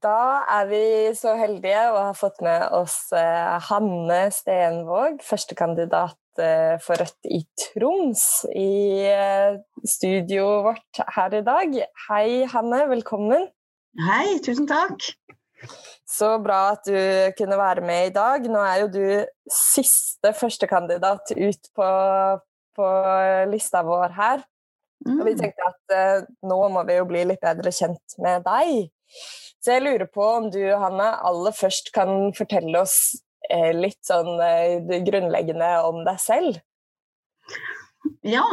Da er vi så heldige å ha fått med oss eh, Hanne Stenvåg, førstekandidat eh, for Rødt i Troms, i eh, studioet vårt her i dag. Hei, Hanne. Velkommen. Hei, tusen takk. Så bra at du kunne være med i dag. Nå er jo du siste førstekandidat ut på, på lista vår her. Og vi mm. tenkte at eh, nå må vi jo bli litt bedre kjent med deg. Så jeg lurer på om du, Hanne, aller først kan fortelle oss eh, litt sånn eh, grunnleggende om deg selv? Ja.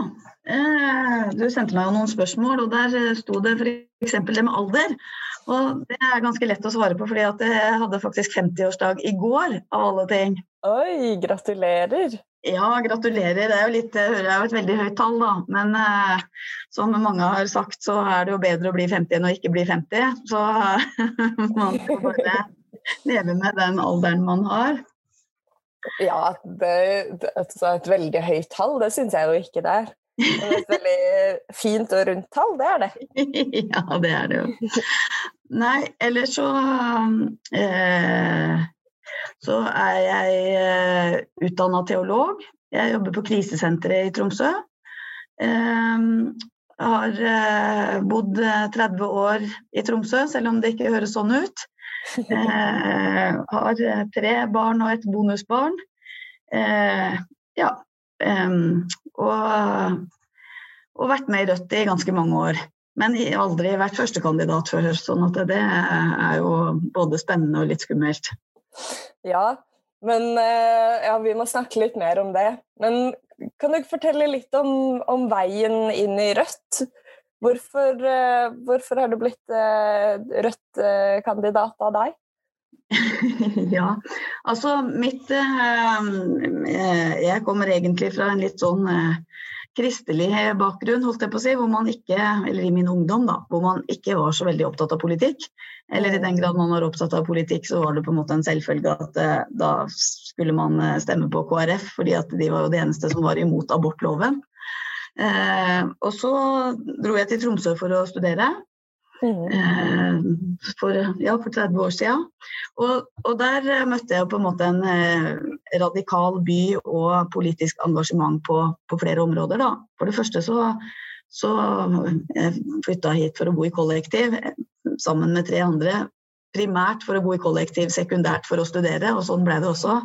Eh, du sendte meg jo noen spørsmål, og der eh, sto det f.eks. det med alder. Og det er ganske lett å svare på, fordi jeg hadde faktisk 50-årsdag i går, av alle ting. Oi, gratulerer. Ja, gratulerer. Det er jo litt, hører jeg jo et veldig høyt tall, da. Men eh, som mange har sagt, så er det jo bedre å bli 50 enn å ikke bli 50. Så man får bare leve med den alderen man har. Ja, det, det, et veldig høyt tall, det syns jeg jo ikke det er. Det er et veldig fint og rundt tall, det er det. ja, det er det jo. Nei, ellers så eh, så er jeg eh, utdanna teolog. Jeg jobber på krisesenteret i Tromsø. Jeg har eh, bodd 30 eh, år i Tromsø, selv om det ikke høres sånn ut. Jeg har tre barn og et bonusbarn. Ja. Og, og, vært med i Rødt i ganske mange år. Men aldri vært førstekandidat før, sånn at det er jo både spennende og litt skummelt. Ja, men eh, ja, vi må snakke litt mer om det. Men kan du fortelle litt om, om veien inn i Rødt? Hvorfor, eh, hvorfor har du blitt eh, Rødt-kandidat av deg? ja, altså mitt Jeg kommer egentlig fra en litt sånn kristelig bakgrunn, holdt jeg på å si, hvor man ikke, eller i min ungdom, da, hvor man ikke var så veldig opptatt av politikk. Eller i den mm. grad man var opptatt av politikk, så var det på en måte en selvfølge at eh, da skulle man eh, stemme på KrF, fordi at de var jo det eneste som var imot abortloven. Eh, og så dro jeg til Tromsø for å studere. Mm. Eh, for, ja, for 30 år siden. Og, og, der møtte jeg på en måte en eh, radikal by og politisk engasjement på, på flere områder. Da. For det første så, så jeg flytta hit for å bo i kollektiv eh, sammen med tre andre. Primært for å bo i kollektiv, sekundært for å studere, og sånn ble det også.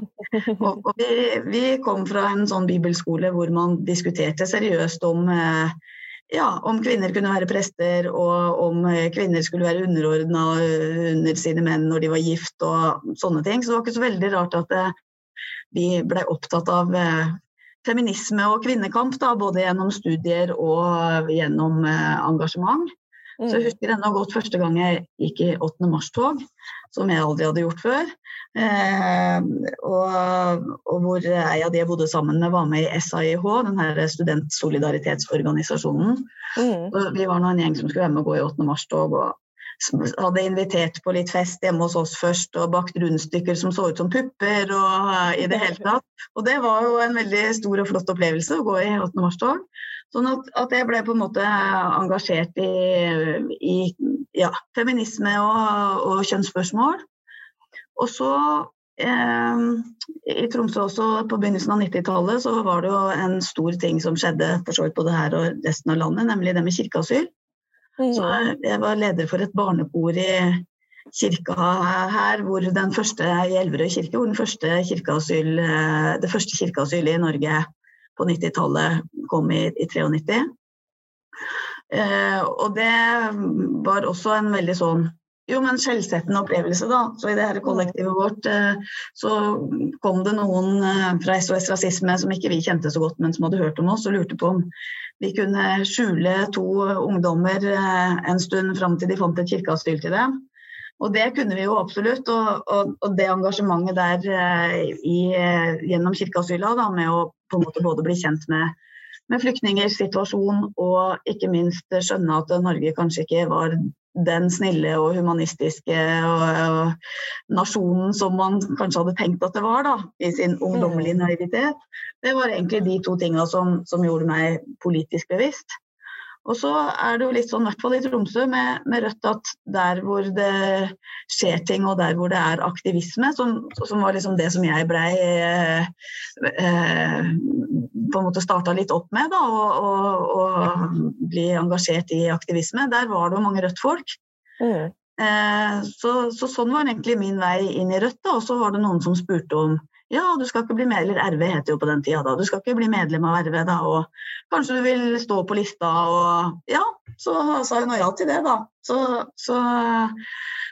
Og, og vi, vi, kom fra en sånn bibelskole hvor man diskuterte seriøst om eh, ja, om kvinner kunne være prester, og om kvinner skulle være underordna under sine menn når de var gift og sånne ting. Så det var ikke så veldig rart at eh, vi ble opptatt av eh, feminisme og kvinnekamp, da, både gjennom studier og gjennom eh, engasjement. Så jeg mm. husker ennå godt første gang jeg gikk i 8. mars-tog, som jeg aldri hadde gjort før. Eh, og, og, hvor ei av de jeg bodde sammen med, var med i SAIH, den her studentsolidaritetsorganisasjonen. Mm. vi var nå en gjeng som skulle være med å gå i 8. mars-tog. og hadde invitert på litt fest hjemme hos oss først og bakt rundstykker som så ut som pupper. og i det hele tatt. Og det var jo en veldig stor og flott opplevelse å gå i 8. mars-tog. Sånn at, at, jeg ble på en måte engasjert i, i ja, feminisme og, og, kjønnsspørsmål. Og så eh, i Tromsø også på begynnelsen av 90-tallet så var det jo en stor ting som skjedde for så vidt både her og resten av landet, nemlig det med kirkeasyl. Mm. Så jeg var leder for et barnekor i kirka her, hvor den første i Elverøy kirke, hvor den første kirkeasyl, eh, det første kirkeasylet i Norge på 90-tallet kom i, i 93. Eh, og det var også en veldig sånn jo, men skjellsettende opplevelse, da. Så i det her kollektivet vårt eh, så kom det noen eh, fra SOS Rasisme som ikke vi kjente så godt, men som hadde hørt om oss og lurte på om vi kunne skjule to ungdommer eh, en stund fram til de fant et kirkeasyl til dem. Og det kunne vi jo absolutt. Og, og, og det engasjementet der eh, i, gjennom kirkeasyla, da, med å på en måte både bli kjent med, med flyktningers situasjon og ikke minst skjønne at Norge kanskje ikke var den snille og humanistiske og, og nasjonen som man kanskje hadde tenkt at det var, da, i sin ungdommelige mm. naivitet. Det var egentlig de to tinga som, som gjorde meg politisk bevisst. Og så er det jo litt sånn, i hvert fall i Tromsø, med, med, Rødt at der hvor det skjer ting, og der hvor det er aktivisme, som, som var liksom det som jeg blei eh, eh, på en måte starta litt opp med, da, og, og, bli engasjert i aktivisme, der var det jo mange Rødt-folk. Mm. Eh, så, så, sånn var egentlig min vei inn i Rødt. da, Og så var det noen som spurte om ja, du skal ikke bli med, eller RV heter jo på den tida da. Du skal ikke bli medlem av RV da, og kanskje du vil stå på lista og Ja, så sa jeg nå ja til det, da. Så, så,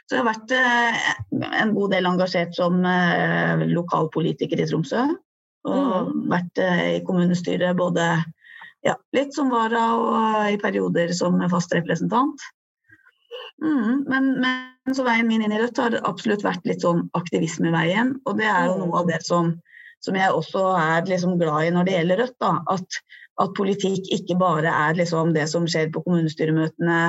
så jeg har vært eh, en god del engasjert som eh, lokalpolitiker i Tromsø. Og mm. vært eh, i kommunestyret både ja, litt som vara og i perioder som fast representant. Mm, men, men, så veien min inn i Rødt har absolutt vært litt sånn aktivismeveien. Og det er jo noe av det som, som jeg også er liksom glad i når det gjelder Rødt. Da. At, at politikk ikke bare er liksom det som skjer på kommunestyremøtene,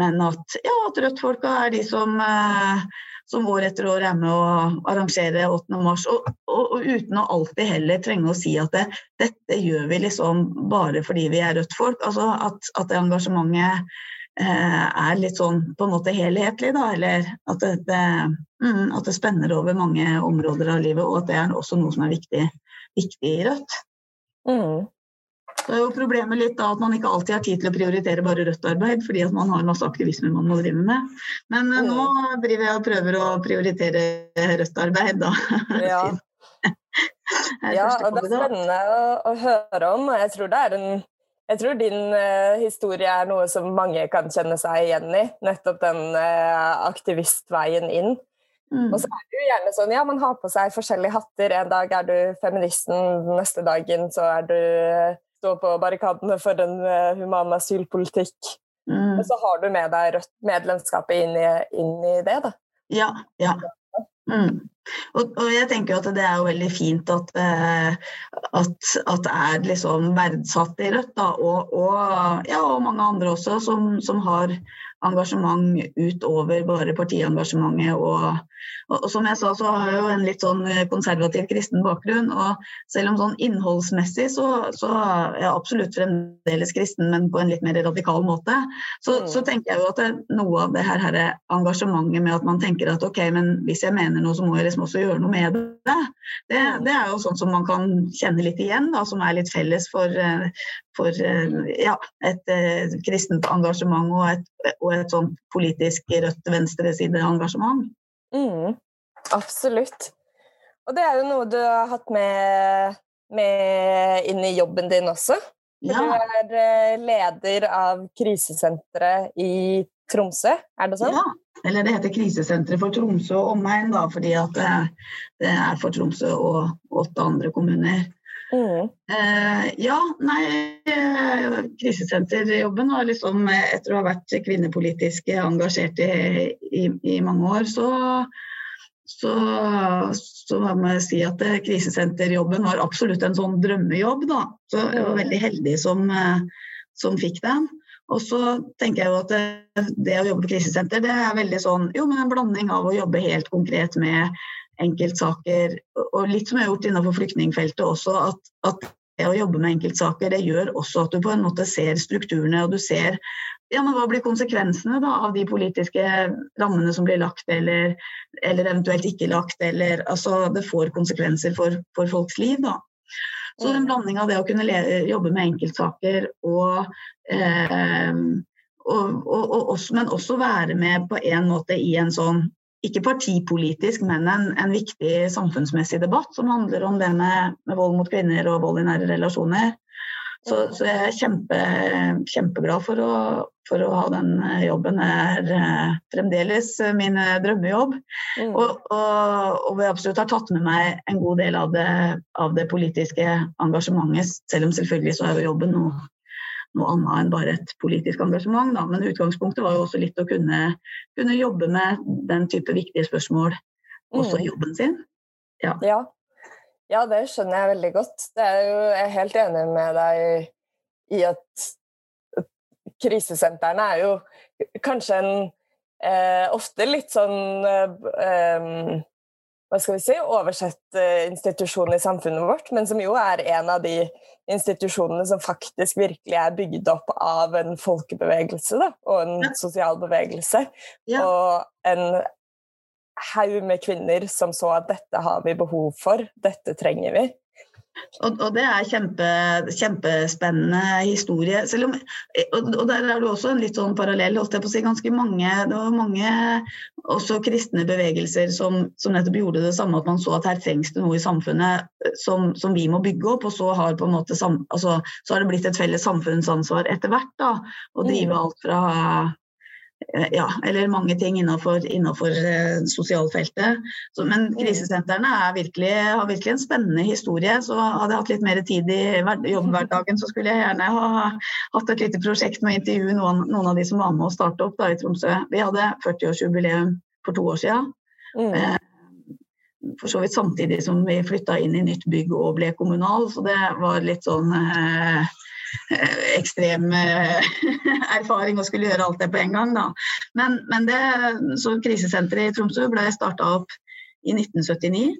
men at, ja, at Rødt-folka er de som, eh, som år etter år er med å arrangere 8. mars. Og, og, og, uten å alltid heller trenge å si at det, dette gjør vi liksom bare fordi vi er Rødt-folk. Altså at, at det engasjementet er litt sånn på en måte helhetlig, da. Eller at det, det, mm, at det, spenner over mange områder av livet, og at det er også noe som er viktig, viktig i Rødt. Mm. Så er jo problemet litt da at man ikke alltid har tid til å prioritere bare Rødt-arbeid, fordi at man har masse aktivisme man må drive med. Men mm. nå driver jeg og prøver å prioritere Rødt-arbeid, da. Ja. ja, og det er spennende å, å høre om. Jeg tror det er en jeg tror din uh, historie er noe som mange kan kjenne seg igjen i. Nettopp den uh, aktivistveien inn. Mm. Og så er det jo gjerne sånn ja, man har på seg forskjellige hatter. En dag er du feministen, neste dagen så er du står på barrikadene for en uh, human asylpolitikk. Mm. Og så har du med deg rødt medlemskapet inn i, inn i det, da. Ja, ja. Mm. Og, og, jeg tenker at det er jo veldig fint at, eh, at, at det er liksom verdsatt i Rødt, da, og, og, ja, og mange andre også, som, som har engasjement utover bare partiengasjementet. Og, og, som jeg sa, så har jeg jo en litt sånn konservativ kristen bakgrunn. Og selv om sånn innholdsmessig så, så er jeg absolutt fremdeles kristen, men på en litt mer radikal måte, så, mm. så tenker jeg jo at det, noe av det her, her engasjementet med at man tenker at ok, men hvis jeg mener noe, så må jeg liksom også gjøre noe med det. Det, mm. det er jo sånn som man kan kjenne litt igjen, da, som er litt felles for, for ja, et eh, kristent engasjement og et, og et sånn politisk rødt venstreside-engasjement. Mm, absolutt. Og det er jo noe du har hatt med, med inn i jobben din også. Ja. Du er eh, leder av krisesenteret i Tromsø, er det sånn? Ja, eller det heter Krisesenteret for Tromsø og omegn, da, fordi det, det er for Tromsø og åtte andre kommuner. Mm. Eh, ja, nei, eh, krisesenterjobben var liksom Etter å ha vært kvinnepolitisk engasjert i, i, i mange år, så, så, så må jeg si at eh, krisesenterjobben var absolutt en sånn drømmejobb. Da. Så jeg var veldig heldig som, som fikk den. Og så tenker jeg jo at det, det, å jobbe på krisesenter, det er veldig sånn jo, men en blanding av å jobbe helt konkret med enkeltsaker, og litt som jeg har gjort innenfor flyktningfeltet også, at, at, det å jobbe med enkeltsaker det gjør også at du på en måte ser strukturene, og du ser ja, men hva blir konsekvensene da, av de politiske rammene som blir lagt, eller, eller eventuelt ikke lagt, eller altså Det får konsekvenser for, for folks liv, da. Så en blanding av det å kunne jobbe med enkeltsaker og, eh, og, og, og også, men også være med på en måte i en sånn ikke partipolitisk, men en, en, viktig samfunnsmessig debatt som handler om det med, med, vold mot kvinner og vold i nære relasjoner. Så, så jeg er kjempe, kjempeglad for å, for å, ha den jobben. Det er eh, fremdeles min drømmejobb. Mm. Og, og, og jeg absolutt har tatt med meg en god del av det, av det politiske engasjementet, selv om selvfølgelig så er jo jobben noe noe annet enn bare et politisk engasjement. Da. Men utgangspunktet var jo også litt å kunne, kunne jobbe med den type viktige spørsmål også i mm. jobben sin. Ja. ja. ja. det skjønner jeg veldig godt. Er jo, jeg er helt enig med deg i at krisesentrene er jo kanskje en eh, ofte litt sånn eh, hva skal vi si, oversett institusjon i samfunnet vårt, men som jo er en av de institusjonene som faktisk virkelig er bygd opp av en folkebevegelse da, og en ja. sosial bevegelse. Ja. Og en haug med kvinner som så at dette har vi behov for, dette trenger vi. Og, og, det er kjempe, kjempespennende historie. Om, og, og, der er det også en litt sånn parallell. holdt jeg på å si, ganske mange, Det var mange også kristne bevegelser som, som, nettopp gjorde det samme, at man så at her trengs det noe i samfunnet som, som vi må bygge opp. Og så har, på en måte, altså, så har det blitt et felles samfunnsansvar etter hvert. da, Å drive mm. alt fra ja, eller mange ting innenfor, innenfor eh, sosialfeltet. Så, men krisesentrene virkelig, har virkelig en spennende historie. Så hadde jeg hatt litt mer tid i jobbhverdagen, så skulle jeg gjerne ha hatt et lite prosjekt med å intervjue noen, noen, av de som var med å starte opp da, i Tromsø. Vi hadde 40-årsjubileum for to år siden. Mm. Eh, for så vidt samtidig som vi flytta inn i nytt bygg og ble kommunal, så det var litt sånn eh, Eh, ekstrem eh, erfaring å skulle gjøre alt det på en gang. Da. Men, men det, så krisesenteret i Tromsø ble starta opp i 1979.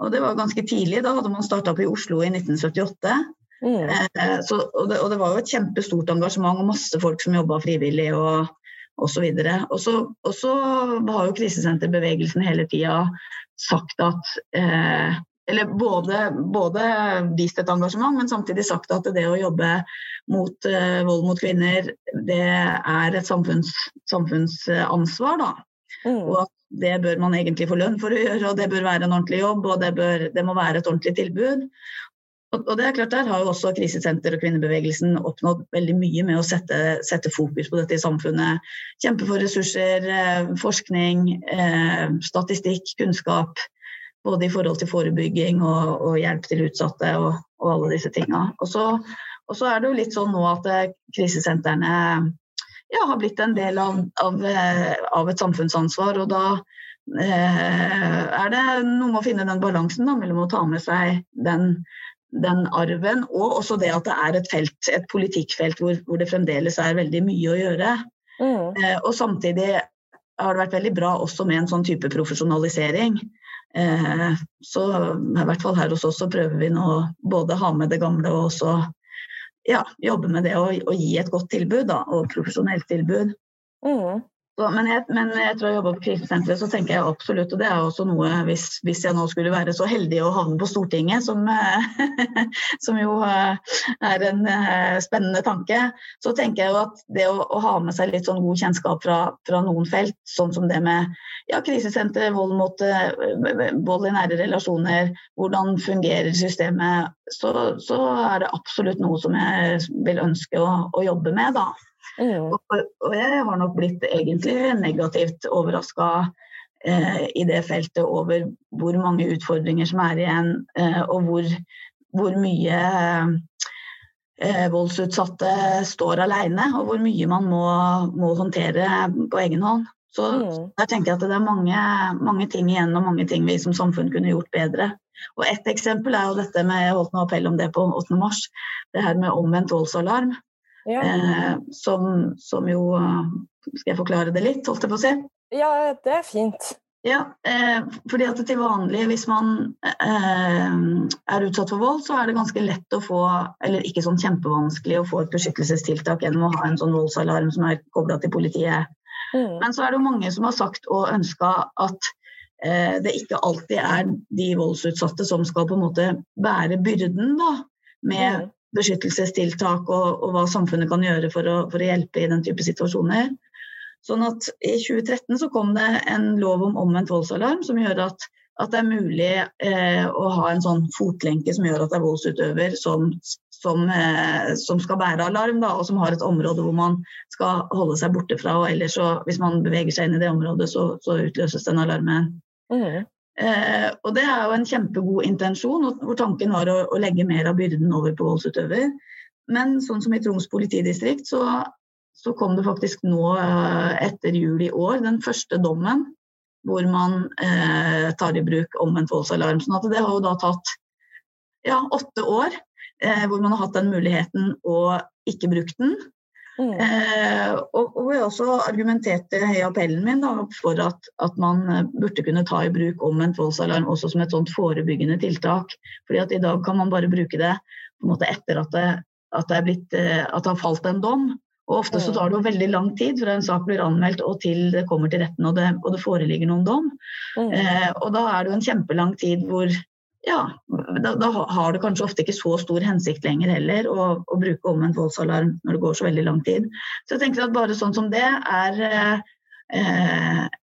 Og det var ganske tidlig. Da hadde man starta opp i Oslo i 1978. Mm. Eh, så, og, det, og, det, var jo et kjempestort engasjement og masse folk som jobba frivillig og osv. Og, så, og så har jo krisesenterbevegelsen hele tida sagt at eh, eller både, både, vist et engasjement, men samtidig sagt at det å jobbe mot uh, vold mot kvinner, det er et samfunns, samfunnsansvar, da. Mm. Og at det bør man egentlig få lønn for å gjøre, og det bør være en ordentlig jobb, og det, bør, det må være et ordentlig tilbud. Og, og, det er klart Der har jo også krisesenter og kvinnebevegelsen oppnådd veldig mye med å sette, sette fokus på dette i samfunnet. Kjempe for ressurser, eh, forskning, eh, statistikk, kunnskap både i forhold til forebygging og, og hjelp til utsatte og, og alle disse tinga. Og, og, så er det jo litt sånn nå at eh, krisesentrene ja, har blitt en del av, av, eh, av et samfunnsansvar. Og da eh, er det noe med å finne den balansen da, mellom å ta med seg den, den arven, og også det at det er et felt, et politikkfelt hvor, hvor det fremdeles er veldig mye å gjøre. Mm. Eh, og samtidig har det vært veldig bra også med en sånn type profesjonalisering. Eh, så i hvert fall her hos oss så prøver vi nå både ha med det gamle og også ja, jobbe med det og, gi et godt tilbud da, og profesjonelt tilbud. Mm. Så, men, jeg, men etter å ha jobba på krisesenteret, så tenker jeg absolutt, og det er også noe hvis, hvis jeg nå skulle være så heldig å havne på Stortinget, som, som jo eh, er en eh, spennende tanke, så tenker jeg jo at det å, å ha med seg litt sånn god kjennskap fra, fra noen felt, sånn som det med ja, krisesenter, vold, mot, eh, vold i nære relasjoner, hvordan fungerer systemet, så, så, er det absolutt noe som jeg vil ønske å, å jobbe med. da. Mm. Og, og, jeg har nok blitt egentlig negativt overraska eh, i det feltet over hvor mange utfordringer som er igjen, eh, og hvor, hvor mye eh, voldsutsatte står alene, og hvor mye man må, må håndtere på egen hånd. Så mm. der tenker jeg at det er mange, mange, ting igjen og mange ting vi som samfunn kunne gjort bedre. Og Ett eksempel er jo dette med jeg holdt noe appell om det på 8. mars, det her med omvendt voldsalarm. Ja. Eh, som, som, jo Skal jeg forklare det litt, holdt jeg på å si? Ja, det er fint. Ja, eh, fordi at til vanlig hvis man eh, er utsatt for vold, så er det ganske lett å få, eller ikke sånn kjempevanskelig å få et beskyttelsestiltak gjennom å ha en sånn voldsalarm som er kobla til politiet. Mm. Men så er det jo mange som har sagt og ønska at eh, det ikke alltid er de voldsutsatte som skal på en måte bære byrden da, med mm beskyttelsestiltak og, og, hva samfunnet kan gjøre for å, for å, hjelpe i den type situasjoner. Sånn at I 2013 så kom det en lov om omvendt voldsalarm som gjør at, at det er mulig eh, å ha en sånn fotlenke som gjør at det er voldsutøver som, som, eh, som skal bære alarm, da, og som har et område hvor man skal holde seg borte fra. og ellers så, Hvis man beveger seg inn i det området, så, så utløses den alarmen. Mm. Eh, og Det er jo en kjempegod intensjon, hvor tanken var å, å, legge mer av byrden over på voldsutøver. Men sånn som i Troms politidistrikt, så, så kom det faktisk nå eh, etter jul i år den første dommen hvor man eh, tar i bruk omvendt voldsalarm. Sånn at det har jo da tatt ja, åtte år eh, hvor man har hatt den muligheten og ikke brukt den. Mm. Eh, og, og, jeg også argumenterte i appellen min da, for at, at, man eh, burde kunne ta i bruk omvendt voldsalarm også som et sånt forebyggende tiltak. Fordi at i dag kan man bare bruke det på en måte etter at det, at det, blitt, eh, at det har falt en dom. Og Ofte så tar det jo veldig lang tid fra en sak blir anmeldt og til det kommer til retten og det, og det foreligger noen dom. Mm. Eh, og da er det jo en kjempelang tid hvor ja, da, da, har det kanskje ofte ikke så stor hensikt lenger heller å, å bruke omvendt voldsalarm når det går så veldig lang tid. Så jeg tenker at bare sånn som det er eh,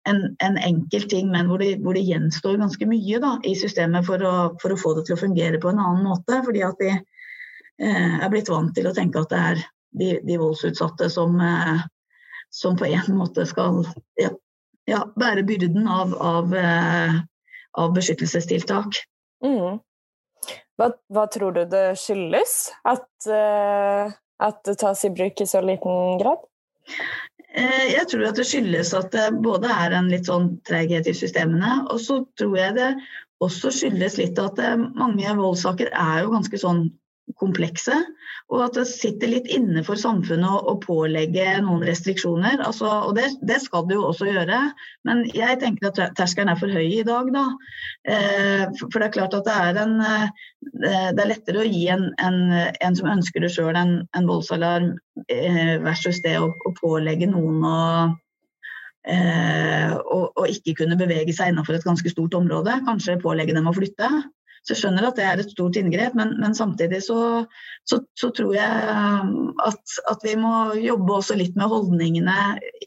en, en, enkel ting, men hvor det, hvor det gjenstår ganske mye da, i systemet for å, for å, få det til å fungere på en annen måte. Fordi at de eh, er blitt vant til å tenke at det er de, de voldsutsatte som, eh, som, på en måte skal ja, ja, bære byrden av, av, eh, av beskyttelsestiltak. Mm. Hva, hva, tror du det skyldes at, uh, at det tas i bruk i så liten grad? Eh, jeg tror at det skyldes at det både er en litt sånn treghet i systemene, og så tror jeg det også skyldes litt at eh, mange voldssaker er jo ganske sånn komplekse, og at det sitter litt inne for samfunnet å, pålegge noen restriksjoner. Altså, og det, det, skal det jo også gjøre, men jeg tenker at terskelen er for høy i dag, da. Eh, for det er klart at det er en eh, Det er lettere å gi en, en, en som ønsker det sjøl, en, voldsalarm eh, versus det å, å pålegge noen å Eh, og, og, ikke kunne bevege seg innenfor et ganske stort område. Kanskje pålegge dem å flytte. Så jeg skjønner at det er et stort inngrep, men, men samtidig så, så, så, tror jeg um, at, at, vi må jobbe også litt med holdningene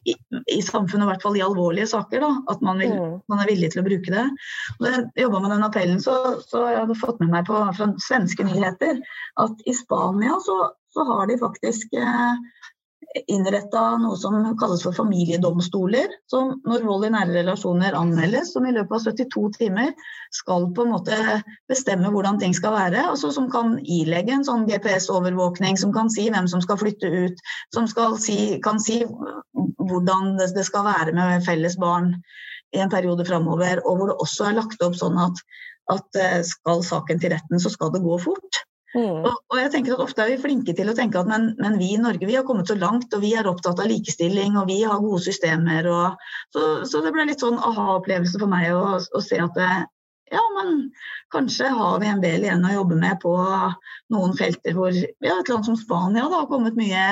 i, i samfunnet, i hvert fall i alvorlige saker. Da, at man, vil, mm. man, er villig til å bruke det. Og da jeg jobba med den appellen, så, så jeg hadde fått med meg på, fra svenske nyheter at i Spania så, så har de faktisk eh, innretta noe som kalles for familiedomstoler. som når vold i nære relasjoner anmeldes, som i løpet av 72 timer skal på en måte bestemme hvordan ting skal være. altså Som kan ilegge en sånn GPS-overvåkning, som kan si hvem som skal flytte ut. Som si, kan si hvordan det skal være med felles barn i en periode framover. Og hvor det også er lagt opp sånn at, at eh, skal saken til retten, så skal det gå fort. Mm. Og, og, jeg tenker at Ofte er vi flinke til å tenke at men, men, vi i Norge vi har kommet så langt, og vi er opptatt av likestilling og vi har gode systemer. Og, så, så, det ble litt sånn aha-opplevelse for meg å, å, se at det, ja, men kanskje har vi en del igjen å jobbe med på noen felter hvor ja, et land som Spania da, har kommet mye,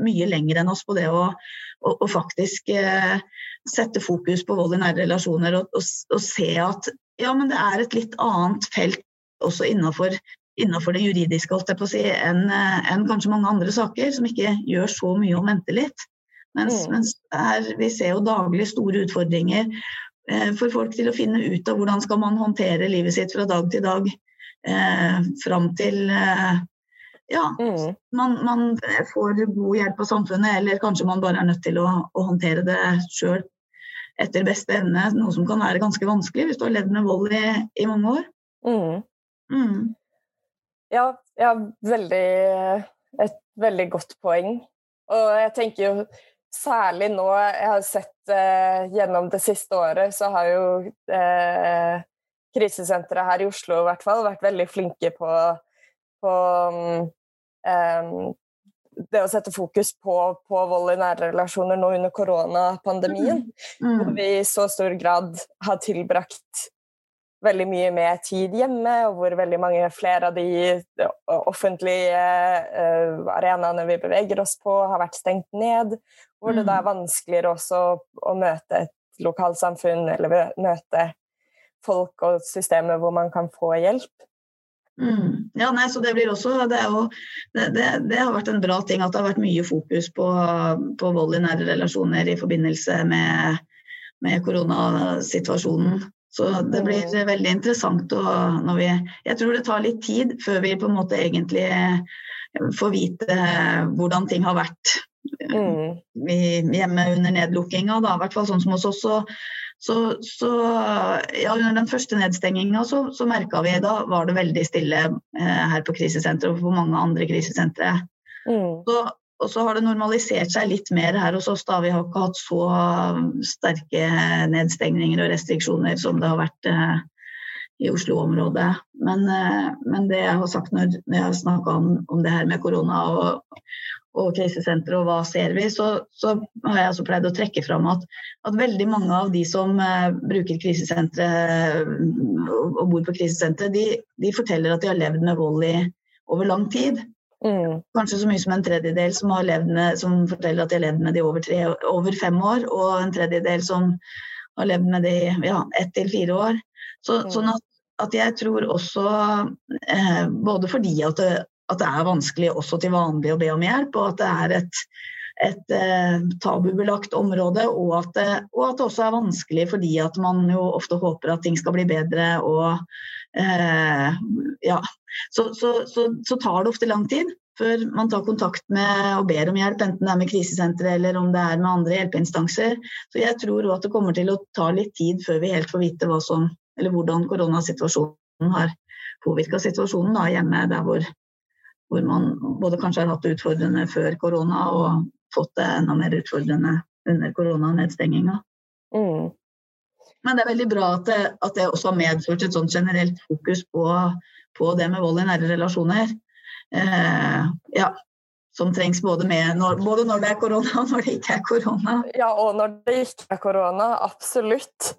mye lenger enn oss på det å, å, å faktisk eh, sette fokus på vold i nære relasjoner og, og, se at ja, men det er et litt annet felt også innenfor innenfor det juridiske holdt jeg på å si, enn eh, en kanskje mange andre saker, som ikke gjør så mye om mente litt. Mens, mm. mens her, vi ser jo daglig store utfordringer eh, for folk til å finne ut av hvordan skal man håndtere livet sitt fra dag til dag eh, fram til eh, ja, mm. man, man, får god hjelp av samfunnet, eller kanskje man bare er nødt til å, å håndtere det sjøl etter beste evne. Noe som kan være ganske vanskelig hvis du har levd med vold i, i mange år. Mm. Mm. Ja, ja, veldig Et veldig godt poeng. Og jeg tenker jo særlig nå Jeg har sett eh, gjennom det siste året, så har jo eh, krisesenteret her i Oslo i hvert fall vært veldig flinke på, på um, det å sette fokus på, på, vold i nære relasjoner nå under koronapandemien. Mm. Mm. Hvor vi i så stor grad har tilbrakt veldig mye mer tid hjemme, og hvor veldig mange flere av de offentlige uh, arenaene vi beveger oss på, har vært stengt ned. Hvor det da er mm. vanskeligere også å møte et lokalsamfunn eller møte folk og systemer hvor man kan få hjelp. Mm. Ja, nei, så Det blir også, det, jo, det, det, det, har vært en bra ting at det har vært mye fokus på, på vold i nære relasjoner i forbindelse med, med koronasituasjonen. Så det blir veldig interessant å, når vi Jeg tror det tar litt tid før vi på en måte egentlig eh, får vite eh, hvordan ting har vært mm. hjemme under nedlukkinga. I hvert fall sånn som hos oss. Så, så, så ja, under den første nedstenginga så, så merka vi da var det veldig stille eh, her på krisesenteret og på mange andre krisesentre. Mm. Så og så har det normalisert seg litt mer her hos oss. da Vi har ikke hatt så um, sterke nedstengninger og restriksjoner som det har vært eh, i Oslo-området. Men, eh, men, det jeg har sagt når, jeg har snakka om, om, det her med korona og, og krisesentre, og hva ser vi, så, så har jeg også pleid å trekke fram at, at veldig mange av de som uh, bruker krisesentre og bor på krisesentre, de, de, forteller at de har levd med vold i over lang tid. Mm. Kanskje så mye som en tredjedel som, med, som forteller at de har levd med det over, tre, over fem år, og en tredjedel som har levd med det i ja, ett til fire år. Så, mm. Sånn at, at, jeg tror også, eh, både fordi at det, at det, er vanskelig også til vanlig å be om hjelp, og at det er et, et eh, tabubelagt område, og at, det, og at, det, også er vanskelig fordi at man jo ofte håper at ting skal bli bedre og eh, ja. Så, så, så, så tar det ofte lang tid før man tar kontakt med og ber om hjelp, enten det er med krisesenteret eller om det er med andre hjelpeinstanser. Så jeg tror òg at det kommer til å ta litt tid før vi helt får vite hva som, eller hvordan koronasituasjonen har påvirka situasjonen da, hjemme der hvor, hvor, man både kanskje har hatt det utfordrende før korona og fått det enda mer utfordrende under koronanedstenginga. Mm. Men det er veldig bra at det, at det også har medført et sånn generelt fokus på, på det med vold i nære relasjoner eh, ja, som trengs både, når, både, når, det er korona og når det ikke er korona. Ja, og når det ikke er korona. Absolutt.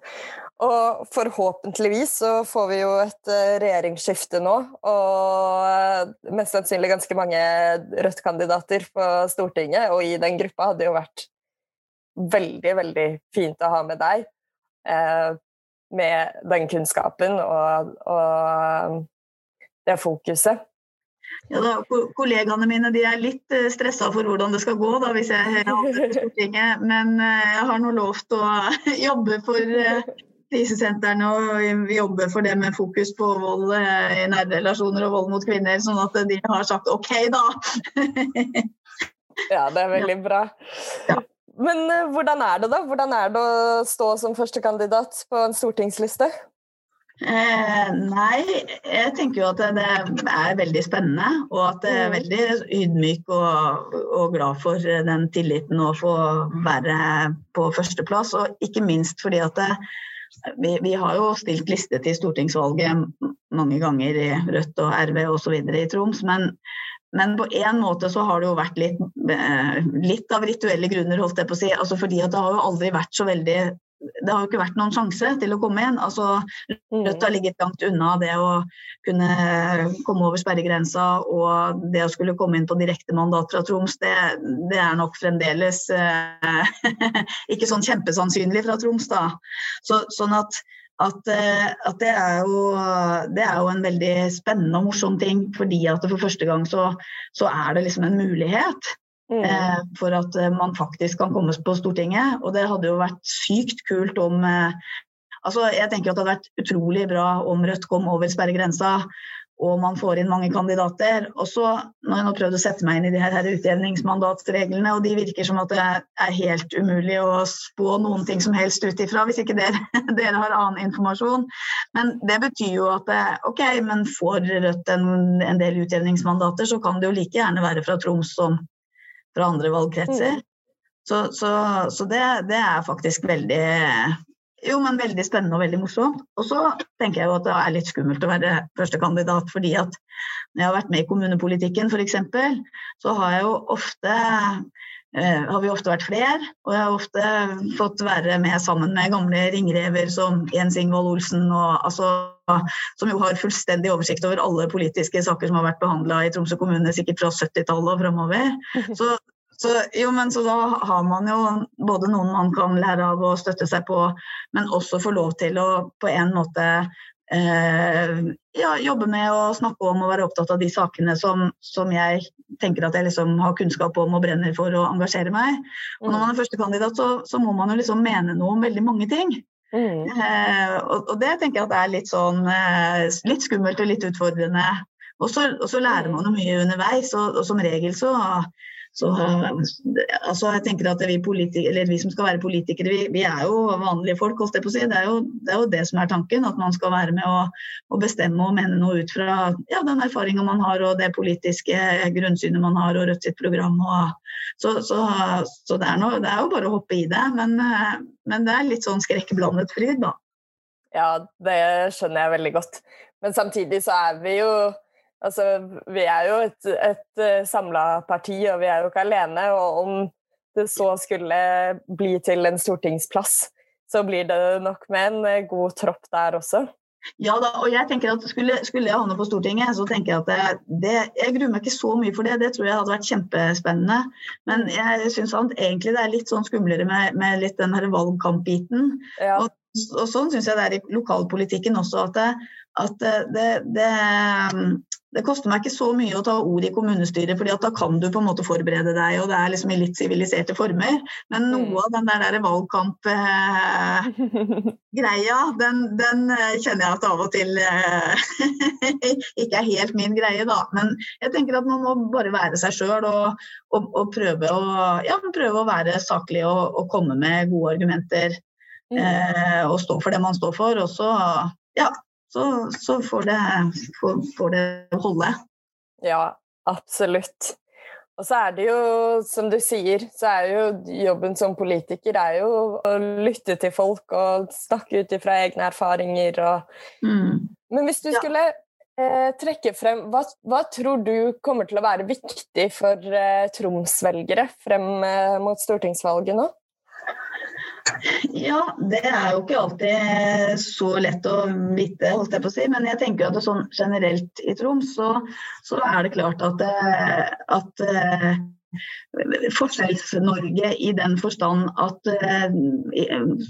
Og forhåpentligvis så får vi jo et uh, regjeringsskifte nå. Og mest sannsynlig ganske mange Rødt-kandidater på Stortinget. Og i den gruppa hadde jo vært veldig, veldig fint å ha med deg. Uh, med den kunnskapen og, og det fokuset. Ja, da, kollegaene mine de er litt eh, stressa for hvordan det skal gå da, hvis jeg havner Stortinget. Men eh, jeg har nå lovt å jobbe for eh, krisesentrene og jobbe for det med fokus på vold i nære relasjoner og vold mot kvinner, sånn at de har sagt OK, da. ja, det er veldig bra. Ja. Men hvordan er det, da? Hvordan er det å stå som førstekandidat på en stortingsliste? Eh, nei, jeg tenker jo at det, er veldig spennende. Og at jeg er mm. veldig ydmyk og, og, glad for den tilliten å få være på førsteplass. Og ikke minst fordi at det, vi, vi, har jo stilt liste til stortingsvalget mange ganger i Rødt og RV osv. i Troms. Men, men på en måte så har det jo vært litt, eh, litt av rituelle grunner, holdt jeg på å si. Altså fordi at det har jo aldri vært så veldig det har jo ikke vært noen sjanse til å komme inn. Altså, mm. Rødt har ligget langt unna det å kunne komme over sperregrensa og det å skulle komme inn på direkte mandat fra Troms, det, det, er nok fremdeles eh, ikke sånn kjempesannsynlig fra Troms, da. Så, sånn at, at, eh, at det, er jo, det, er jo, en veldig spennende og morsom ting, fordi at for første gang så, så er det liksom en mulighet. Mm. Eh, for at eh, man faktisk kan komme på Stortinget. Og det hadde jo vært sykt kult om eh, Altså, jeg tenker at det hadde vært utrolig bra om Rødt kom over sperregrensa og man får inn mange kandidater. Og så, når jeg nå prøvd å sette meg inn i de her utjevningsmandatsreglene, og de virker som at det er helt umulig å spå noen ting som helst ut ifra, hvis ikke dere, dere, har annen informasjon. Men det betyr jo at ok, men får Rødt en, en del utjevningsmandater, så kan det jo like gjerne være fra Troms som fra andre valgkretser. Mm. Så, så, så det, det, er faktisk veldig jo, men veldig spennende og veldig morsomt. Og så tenker jeg jo at det er litt skummelt å være førstekandidat, fordi at når jeg har vært med i kommunepolitikken f.eks., så har jeg jo ofte eh, har vi ofte vært flere, og jeg har ofte fått være med sammen med gamle ringrever som Jens Ingvold Olsen, og, altså, som jo har fullstendig oversikt over alle politiske saker som har vært behandla i Tromsø kommune sikkert fra 70-tallet og framover. Så så, jo, men så da har man jo både noen man kan lære av å støtte seg på, men også få lov til å på en måte eh, ja, jobbe med å snakke om og være opptatt av de sakene som, som jeg tenker at jeg liksom har kunnskap om og brenner for å engasjere meg. Og når man er førstekandidat, så, så må man jo liksom mene noe om veldig mange ting. Mm. Eh, og, og, det tenker jeg at er litt sånn eh, litt skummelt og litt utfordrende. Og så, lærer man jo mye underveis, og, og som regel så så altså jeg tenker at vi, vi, som skal være politikere, vi, vi, er jo vanlige folk. å si. Det er, jo, det er jo det som er tanken. At man skal være med å, å bestemme og mene noe ut fra ja, den erfaringa man har og det politiske grunnsynet man har og Rødt sitt program. Og, så, så, så det, er noe, det, er jo bare å hoppe i det. Men, men det er litt sånn skrekkblandet fryd, da. Ja, det skjønner jeg veldig godt. Men samtidig så er vi jo Altså, vi er jo et, et eh, samla parti, og vi er jo ikke alene. Og om det så skulle bli til en stortingsplass, så blir det nok med en eh, god tropp der også. Ja da, og jeg tenker at skulle, skulle jeg havne på Stortinget, så tenker jeg at det, det, Jeg gruer meg ikke så mye for det, det tror jeg hadde vært kjempespennende. Men jeg syns egentlig det er litt sånn skumlere med, med litt den her valgkampbiten. Ja. Og, og, sånn syns jeg det er i lokalpolitikken også, at det, at det, det det koster meg ikke så mye å ta ord i kommunestyret, fordi da kan du på en måte forberede deg, og det er liksom i litt siviliserte former. Men noe mm. av den der, der valgkampgreia, eh, den, den, eh, kjenner jeg at av og til eh, ikke er helt min greie, da. Men jeg tenker at man må bare være seg sjøl og, og, og, prøve, å, ja, prøve å være saklig og, og, komme med gode argumenter. Mm. Eh, og stå for det man står for. Og så ja, så, så får, det, får, får det holde. Ja, absolutt. Og så er det jo, som du sier, så er jo jobben som politiker er jo å lytte til folk og snakke ut ifra egne erfaringer og mm. Men hvis du ja. skulle eh, trekke frem hva, hva, tror du kommer til å være viktig for eh, Troms-velgere frem eh, mot stortingsvalget nå? Ja, det er jo ikke alltid så lett å vite, holdt jeg på å si. Men jeg tenker at sånn generelt i Troms, så, så er det klart at, eh, at uh, Forskjells-Norge i den forstand at uh,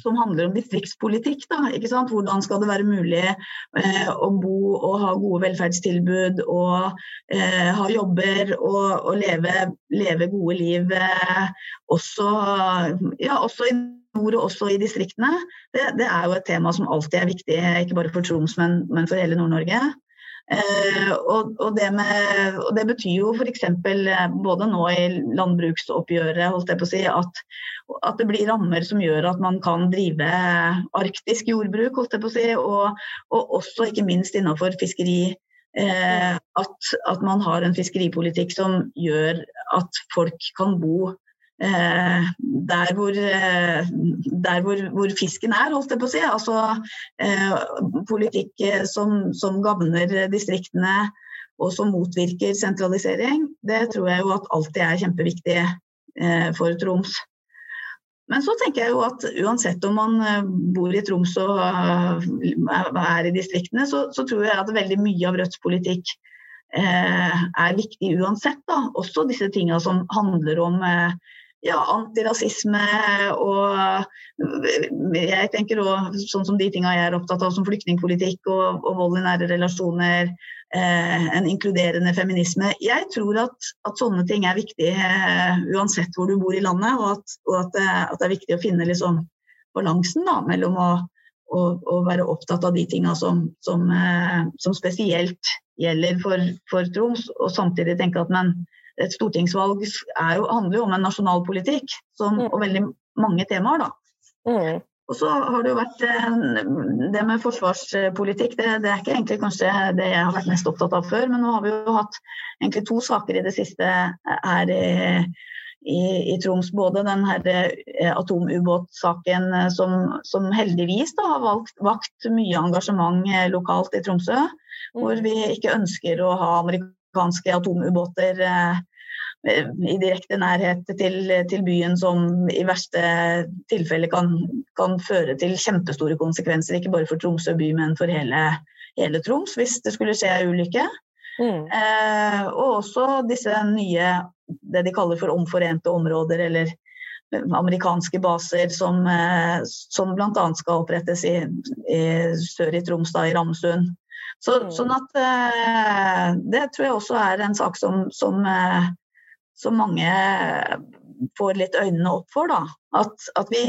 som handler om distriktspolitikk. Da, ikke sant? Hvordan skal det være mulig å bo og ha gode velferdstilbud og ha jobber og, og leve, leve, gode liv også, ja, også i nord og også i distriktene, det, det, er jo et tema som alltid er viktig, ikke bare for Troms, men, men for hele Nord-Norge. Eh, og, og, det og, det betyr jo f.eks. Eh, både nå i landbruksoppgjøret holdt jeg på å si, at, at, det blir rammer som gjør at man kan drive arktisk jordbruk, holdt jeg på å si, og, og også ikke minst innenfor fiskeri. Eh, at, at, man har en fiskeripolitikk som gjør at folk kan bo Eh, der, hvor, eh, der hvor, hvor, fisken er, holdt jeg på å si. Altså eh, politikk som, som gagner distriktene og som motvirker sentralisering. Det tror jeg jo at alltid er kjempeviktig for Troms. Men så tenker jeg jo at uansett om man bor i Troms og er i distriktene, så, så tror jeg at veldig mye av Rødts politikk er viktig uansett. Da. Også disse tingene som handler om ja, antirasisme og jeg tenker også sånn som de tingene jeg er opptatt av som flyktningpolitikk og, og vold i nære relasjoner, eh, en inkluderende feminisme. Jeg tror at, at sånne ting er viktig eh, uansett hvor du bor i landet, og at, og at, at det, er viktig å finne liksom, balansen da, mellom å, å, å, være opptatt av de tingene som, som, eh, som spesielt gjelder for, for Troms, og samtidig tenke at men, et stortingsvalg jo, handler jo om en nasjonal politikk som, mm. og veldig mange temaer. da. Mm. Og så har det jo vært eh, det med forsvarspolitikk, det, det, er ikke egentlig kanskje det jeg har vært mest opptatt av før, men nå har vi jo hatt egentlig to saker i det siste her i, i, i Troms. Både den her eh, atomubåtsaken eh, som, som heldigvis da, har valgt, vakt mye engasjement lokalt i Tromsø, hvor mm. vi ikke ønsker å ha amerikanske atomubåter i direkte nærhet til, til, byen som i verste tilfelle kan, kan, føre til kjempestore konsekvenser, ikke bare for Tromsø by, men for hele, hele Troms, hvis det skulle skje en ulykke. Mm. Eh, og også disse nye, det de kaller for omforente områder, eller amerikanske baser som, eh, som bl.a. skal opprettes i, i, sør i Troms, da, i Ramsund. Så, mm. Sånn at eh, Det tror jeg også er en sak som, som eh, som mange får litt øynene opp for. Da. At, at vi,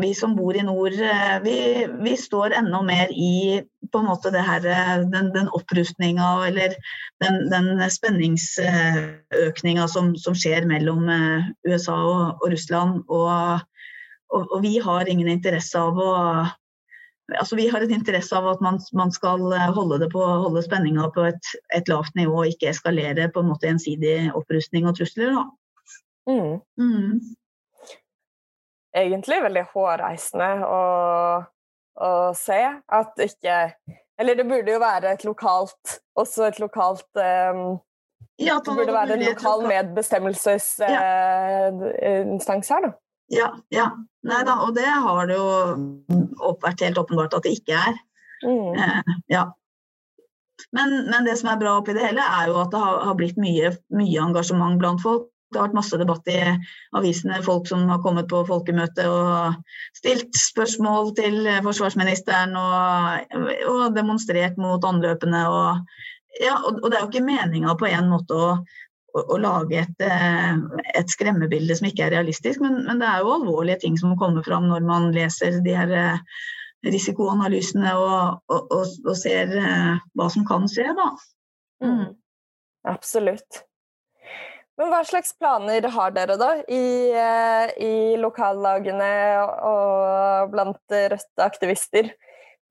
vi, som bor i nord, vi, vi, står enda mer i på en måte det her, den, den opprustninga eller den, den spenningsøkninga som, som, skjer mellom eh, USA og, og Russland. Og, og, og, vi har ingen interesse av å altså vi har en interesse av at man, man skal eh, holde, det på, holde spenninga på et, et, lavt nivå og ikke eskalere på en måte ensidig opprustning og trusler. Mm. Mm. Egentlig veldig hårreisende å, å, se at ikke Eller det burde jo være et lokalt Også et lokalt um, ja, Det burde være en lokal medbestemmelsesinstans uh, her, da. Ja, ja. Nei da, og det har det jo vært helt åpenbart at det ikke er. Mm. Eh, ja. Men, men, det som er bra oppi det hele, er jo at det har, har blitt mye, mye, engasjement blant folk. Det har vært masse debatt i avisene, folk som har kommet på folkemøte og stilt spørsmål til forsvarsministeren og, og demonstrert mot anløpene. Og, ja, og, og det er jo ikke meninga på en måte å, å, å lage et, eh, et, skremmebilde som ikke er realistisk, men, men, det er jo alvorlige ting som kommer fram når man leser de her eh, risikoanalysene og, og, og, og ser eh, hva som kan skje, da. Mm. Absolutt. Men hva slags planer har dere da i, i lokallagene og blant Rødt-aktivister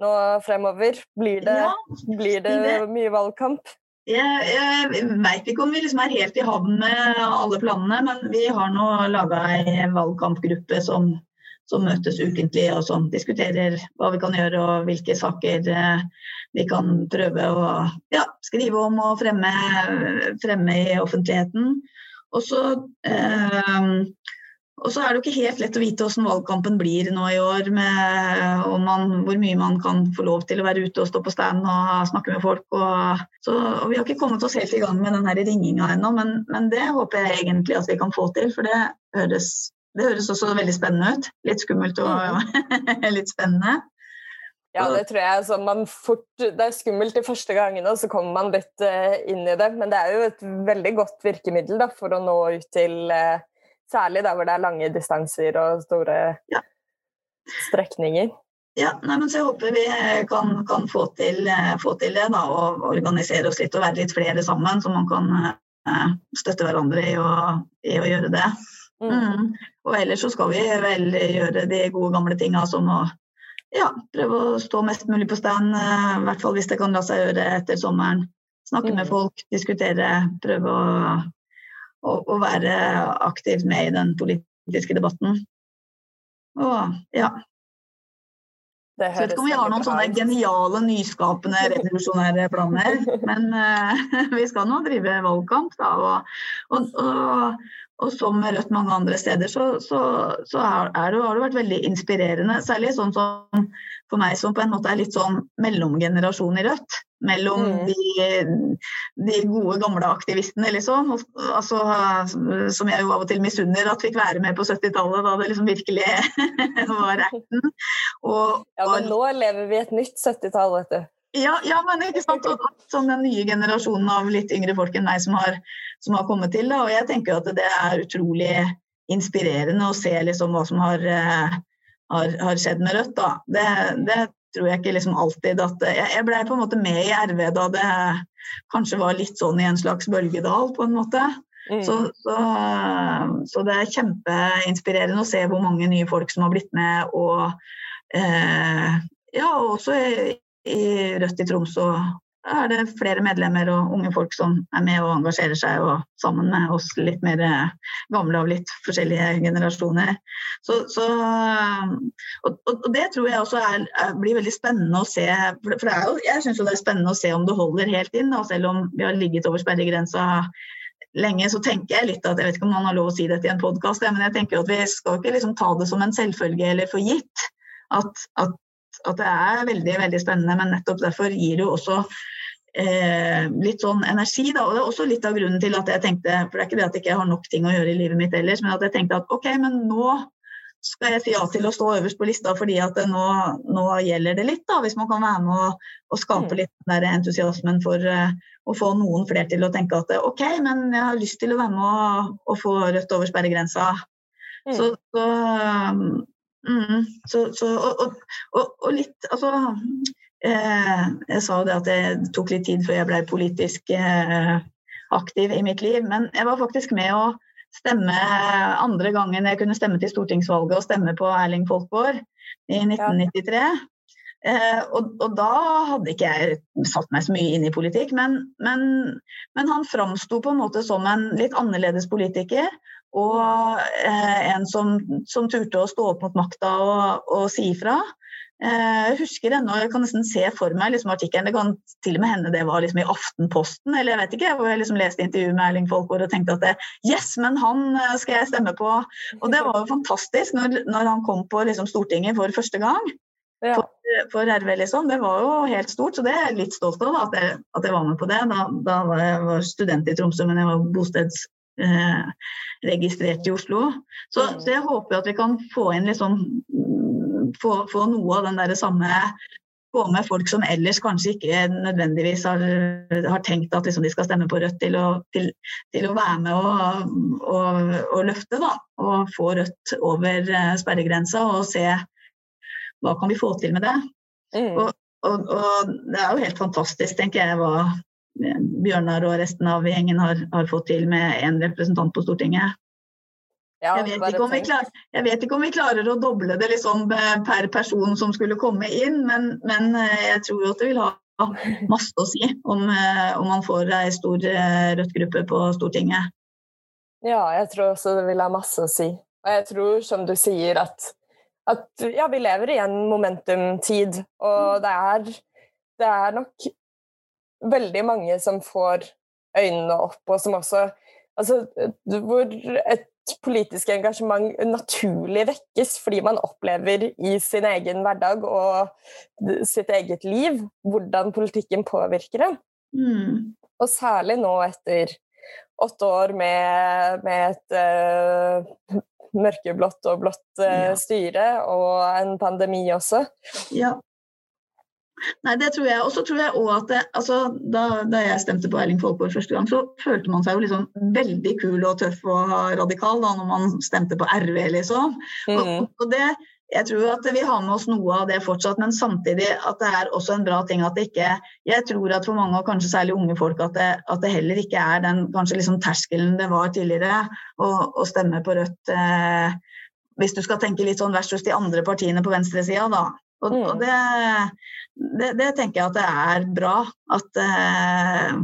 nå fremover? Blir det, ja, blir det, det mye valgkamp? Jeg, jeg veit ikke om vi liksom er helt i havn med alle planene, men vi har nå laga ei valgkampgruppe som som møtes ukentlig og som diskuterer hva vi kan gjøre og hvilke saker eh, vi kan prøve å ja, skrive om og fremme, fremme i offentligheten. Og så, eh, og så er det jo ikke helt lett å vite hvordan valgkampen blir nå i år, med man, hvor mye man kan få lov til å være ute og stå på stand og snakke med folk. Og, så, og vi har ikke kommet oss helt i gang med den ringinga ennå, men, men, det håper jeg egentlig at vi kan få til, for det høres det høres også veldig spennende ut. Litt skummelt og mm. litt spennende. Ja, det tror jeg. Altså, fort, det er skummelt de første gangene, og så kommer man litt uh, inn i det. Men det er jo et veldig godt virkemiddel da, for å nå ut til uh, Særlig der hvor det er lange distanser og store ja. strekninger. Ja, nei, men så jeg håper vi kan, kan få, til, uh, få, til, det. da, Og organisere oss litt og være litt flere sammen, så man kan støtte hverandre i å, i å gjøre det. Mm. Og ellers så skal vi vel gjøre de gode gamle tinga som å ja, prøve å stå mest mulig på stand, eh, i hvert fall hvis det kan la seg gjøre etter sommeren. Snakke mm. med folk, diskutere, prøve å, å, å, være aktivt med i den politiske debatten. Og ja. Så jeg vet ikke om vi har noen sånne geniale, nyskapende, revolusjonære planer. Men uh, vi skal nå drive valgkamp, da. Og, og, og, og som med Rødt mange andre steder, så, så, så er det, har det vært veldig inspirerende. Særlig sånn som for meg som på en måte er litt sånn mellomgenerasjon i Rødt. Mellom mm. de, de, gode, gamle aktivistene, liksom. Altså, som jeg jo av og til misunner at fikk være med på 70-tallet, da det liksom virkelig var acten. Og, ja, men nå lever vi et nytt 70-tall, vet du. Ja, ja, men ikke sant? Og, sånn den nye generasjonen av litt yngre folk enn meg som har, som har kommet til. Da. Og jeg tenker at det er utrolig inspirerende å se liksom hva som har, uh, har, har skjedd med Rødt. Da. Det, det, tror jeg ikke liksom alltid at Jeg, jeg blei på en måte med i RV da det kanskje var litt sånn i en slags bølgedal, på en måte. Mm. Så, så, så, det er kjempeinspirerende å se hvor mange nye folk som har blitt med. Og eh, ja, også i Rødt i Troms så er det flere medlemmer og unge folk som er med og engasjerer seg, og sammen med oss litt mer gamle av litt forskjellige generasjoner. Så, så, og, og, det tror jeg også er, blir veldig spennende å se. For jo, jeg syns det er spennende å se om det holder helt inn. Da, selv om vi har ligget over sperregrensa lenge, så tenker jeg litt at jeg vet ikke om man har lov å si dette i en podkast, men jeg tenker at vi skal ikke liksom ta det som en selvfølge eller for gitt. At, at at det er veldig, veldig spennende. Men nettopp derfor gir det jo også eh, litt sånn energi. Da. Og det er også litt av grunnen til at jeg tenkte, for det er ikke det at jeg ikke har nok ting å gjøre i livet mitt ellers, men at jeg tenkte at ok, men nå skal jeg si ja til å stå øverst på lista fordi at nå, nå, gjelder det litt, da, hvis man kan være med å, å skape mm. litt den der entusiasmen for uh, å få noen flere til å tenke at ok, men jeg har lyst til å være med å, å få rødt over sperregrensa. Mm. Så, så, Mm, så, så, og, og, og, litt Altså eh, Jeg sa jo det at det tok litt tid før jeg ble politisk eh, aktiv i mitt liv, men jeg var faktisk med å stemme andre gangen jeg kunne stemme til stortingsvalget og stemme på Erling Folkvår i 1993. Eh, og, og, da hadde ikke jeg satt meg så mye inn i politikk, men, men, men han framsto på en måte som en litt annerledes politiker. Og eh, en som, som, turte å stå opp mot makta og, og si ifra. Eh, jeg husker ennå, jeg kan nesten se for meg liksom, artikkelen. Det kan til og med hende det var liksom, i Aftenposten, eller jeg vet ikke, hvor jeg liksom leste intervju med Erling Folkvord og tenkte at det, yes, men han eh, skal jeg stemme på. Og det var jo fantastisk når, når han kom på liksom, Stortinget for første gang. Ja. For, for, RV, liksom. Det var jo helt stort, så det er jeg litt stolt av at jeg, at jeg var med på det. Da, da var jeg var student i Tromsø, men jeg var bosteds eh, registrert i Oslo. Så, mm. så, jeg håper at vi kan få inn liksom, få, få noe av den der samme få med folk som ellers kanskje ikke nødvendigvis har, har tenkt at liksom, de skal stemme på Rødt, til å, til, til å være med og, og, og, løfte. Da. Og få Rødt over eh, sperregrensa og se hva kan vi få til med det. Mm. Og, og, det er jo helt fantastisk, tenker jeg, hva, Bjørnar og resten av gjengen har, har fått til med én representant på Stortinget. Ja, jeg, vet klarer, jeg, vet ikke om vi klarer å doble det liksom per person som skulle komme inn, men, men eh, jeg tror at det vil ha masse å si om, eh, om man får ei stor eh, rødt gruppe på Stortinget. Ja, jeg tror også det vil ha masse å si. Og jeg tror, som du sier, at, at ja, vi lever i en momentumtid, og det er, det er nok veldig mange som får øynene opp, og som også Altså, hvor et politisk engasjement naturlig vekkes fordi man opplever i sin egen hverdag og sitt eget liv hvordan politikken påvirker en. Mm. Og særlig nå etter åtte år med, med et uh, mørkeblått og blått uh, ja. styre og en pandemi også. Ja. Nei, det tror jeg. Og så tror jeg òg at det, altså, da, da, jeg stemte på Erling Folkvord første gang, så følte man seg jo liksom veldig kul og tøff og radikal da når man stemte på RV, liksom. Mm. Og, og, det, jeg tror at vi har med oss noe av det fortsatt, men samtidig at det er også en bra ting at det ikke Jeg tror at for mange, og kanskje særlig unge folk, at det, at det heller ikke er den kanskje liksom terskelen det var tidligere å, å stemme på Rødt. Eh, hvis du skal tenke litt sånn versus de andre partiene på venstresida, da. Og, mm. og det, det, det, tenker jeg at det er bra. At, eh,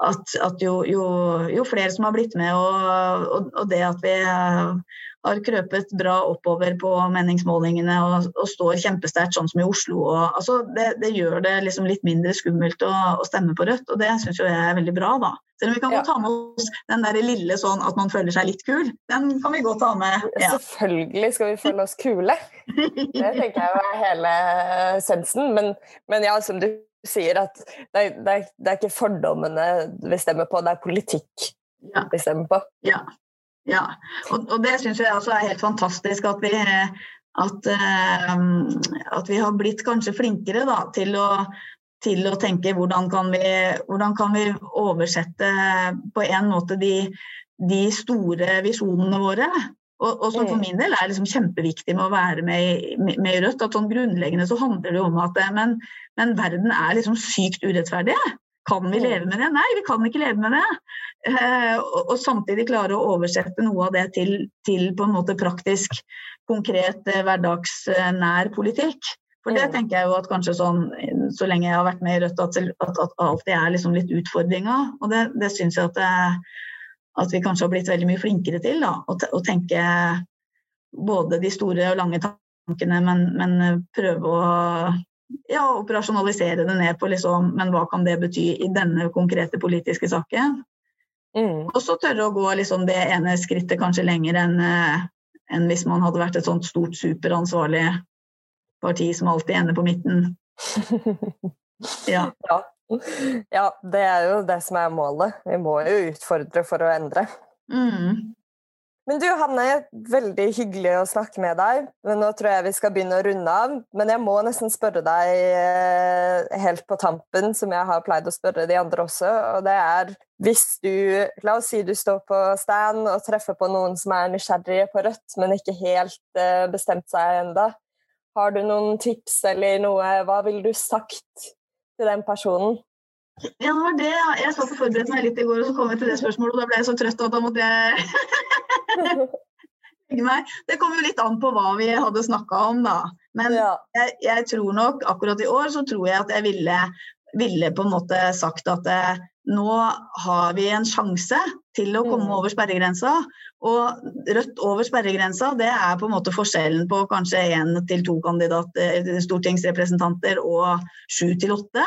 at, at jo, jo, jo, flere som har blitt med, og, og, og det at vi har krøpet bra oppover på meningsmålingene og, og står kjempesterkt, sånn som i Oslo. Altså, det, det, gjør det liksom litt mindre skummelt å, å stemme på Rødt, og det syns jeg er veldig bra. da. Selv om vi kan ja. ta med oss den der lille sånn at man føler seg litt kul. Den kan vi godt ta med. Ja. Selvfølgelig skal vi føle oss kule. Det tenker jeg er hele essensen. Men, men ja, som du sier, at det er, det, er, det er, ikke fordommene vi stemmer på, det er politikk ja. vi stemmer på. Ja. Ja, og, og det syns jeg også er helt fantastisk at vi, at, uh, at vi har blitt kanskje flinkere da, til, å, til å tenke hvordan kan, vi, hvordan kan vi oversette på en måte de, de store visjonene våre. Og, og, som for mm. min del er liksom kjempeviktig med å være med i, med i Rødt. at sånn Grunnleggende så handler det om at men, men verden er liksom sykt urettferdig. Kan vi leve med det? Nei, vi kan ikke leve med det. Eh, og, og, samtidig klare å oversette noe av det til, til på en måte praktisk, konkret, eh, hverdagsnær politikk. For det mm. tenker jeg jo at kanskje sånn, så lenge jeg har vært med i Rødt, at, at, at alltid er liksom litt utfordringa. Og det, det syns jeg at, det, at, vi kanskje har blitt veldig mye flinkere til. da, Å, tenke både de store og lange tankene, men, men prøve å ja, operasjonalisere det ned på liksom, men hva kan det bety i denne konkrete politiske saken. Mm. Og så tørre å gå liksom, det ene skrittet kanskje lenger enn, en hvis man hadde vært et sånt stort superansvarlig parti som alltid ender på midten. Ja. ja. ja. det er jo det som er målet. Vi må jo utfordre for å endre. Mm. Men du Hanne, veldig hyggelig å snakke med deg. Men nå tror jeg vi skal begynne å runde av. Men jeg må nesten spørre deg eh, helt på tampen, som jeg har pleid å spørre de andre også. Og det er hvis du La oss si du står på stand og treffer på noen som er nysgjerrige på Rødt, men ikke helt eh, bestemt seg enda. Har du noen tips eller noe Hva ville du sagt til den personen? Ja, det, jeg satt og forberedte meg litt i går, og så kom jeg til det spørsmålet, og da ble jeg så trøtt at da måtte jeg. Det kom jo litt an på hva vi hadde snakka om, da. Men ja. jeg, jeg, tror nok akkurat i år så tror jeg at jeg ville, ville på en måte sagt at eh, nå har vi en sjanse til å komme Mm. over sperregrensa. Og rødt over sperregrensa, det er på en måte forskjellen på kanskje én til to kandidater, stortingsrepresentanter og sju til åtte.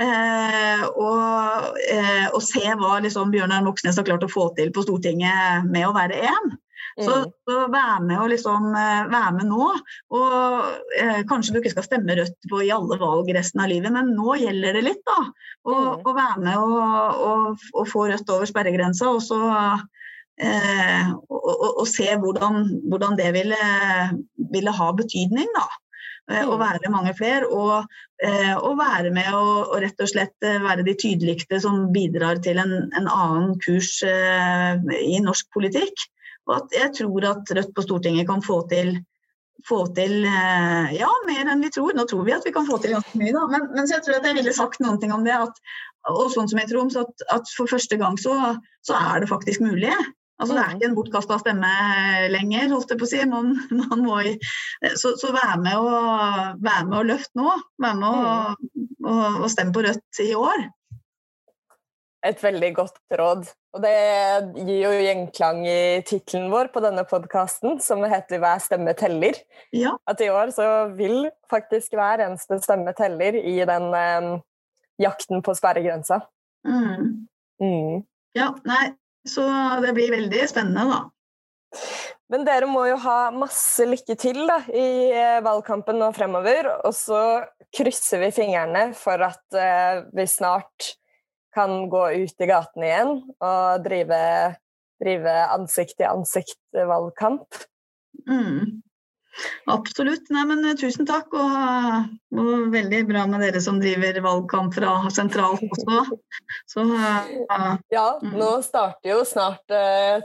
Eh, og, eh, og se hva liksom Bjørnar Moxnes har klart å få til på Stortinget med å være én. Så, Mm. så vær med og liksom vær med nå. Og eh, kanskje du ikke skal stemme Rødt på i alle valg resten av livet, men nå gjelder det litt, da. Å Mm. å være med og, og, og få Rødt over sperregrensa, og så eh, og, og, og se hvordan, hvordan det ville, ville ha betydning, da. Eh, Mm. være mange flere, og, eh, og være med og, og rett og slett eh, være de tydeligste som bidrar til en, en annen kurs eh, i norsk politikk. Og at jeg tror at Rødt på Stortinget kan få til, få til eh, ja, mer enn vi tror. Nå tror vi at vi kan få til ganske mye, da. Men, men så jeg tror at jeg ville sagt noen ting om det. At, og sånn som i Troms, at, at for første gang så, så er det faktisk mulig. Altså, det er ikke en bortkasta stemme lenger, holdt jeg på å si. Man, man må, så, så vær med og, vær med og løft nå. Vær med og, og, og stemme på Rødt i år. Et veldig godt råd. Og det gir jo gjenklang i tittelen vår på denne podkasten, som heter 'Hver stemme teller'. Ja. At i år så vil faktisk hver eneste stemme teller i den eh, jakten på sperregrensa. Mm. Mm. ja. Nei, så det blir veldig spennende, da. Men dere må jo ha masse lykke til da, i eh, valgkampen nå fremover. Og så krysser vi fingrene for at eh, vi snart kan gå ut i gatene igjen og drive, drive ansikt-til-ansikt-valgkamp. Mm. Absolutt. Nei, men eh, tusen takk. Og, og veldig bra med dere som driver valgkamp fra sentralt også. Så uh, Ja, Mm. nå starter jo snart uh,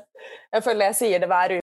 Jeg føler jeg sier det hver uke.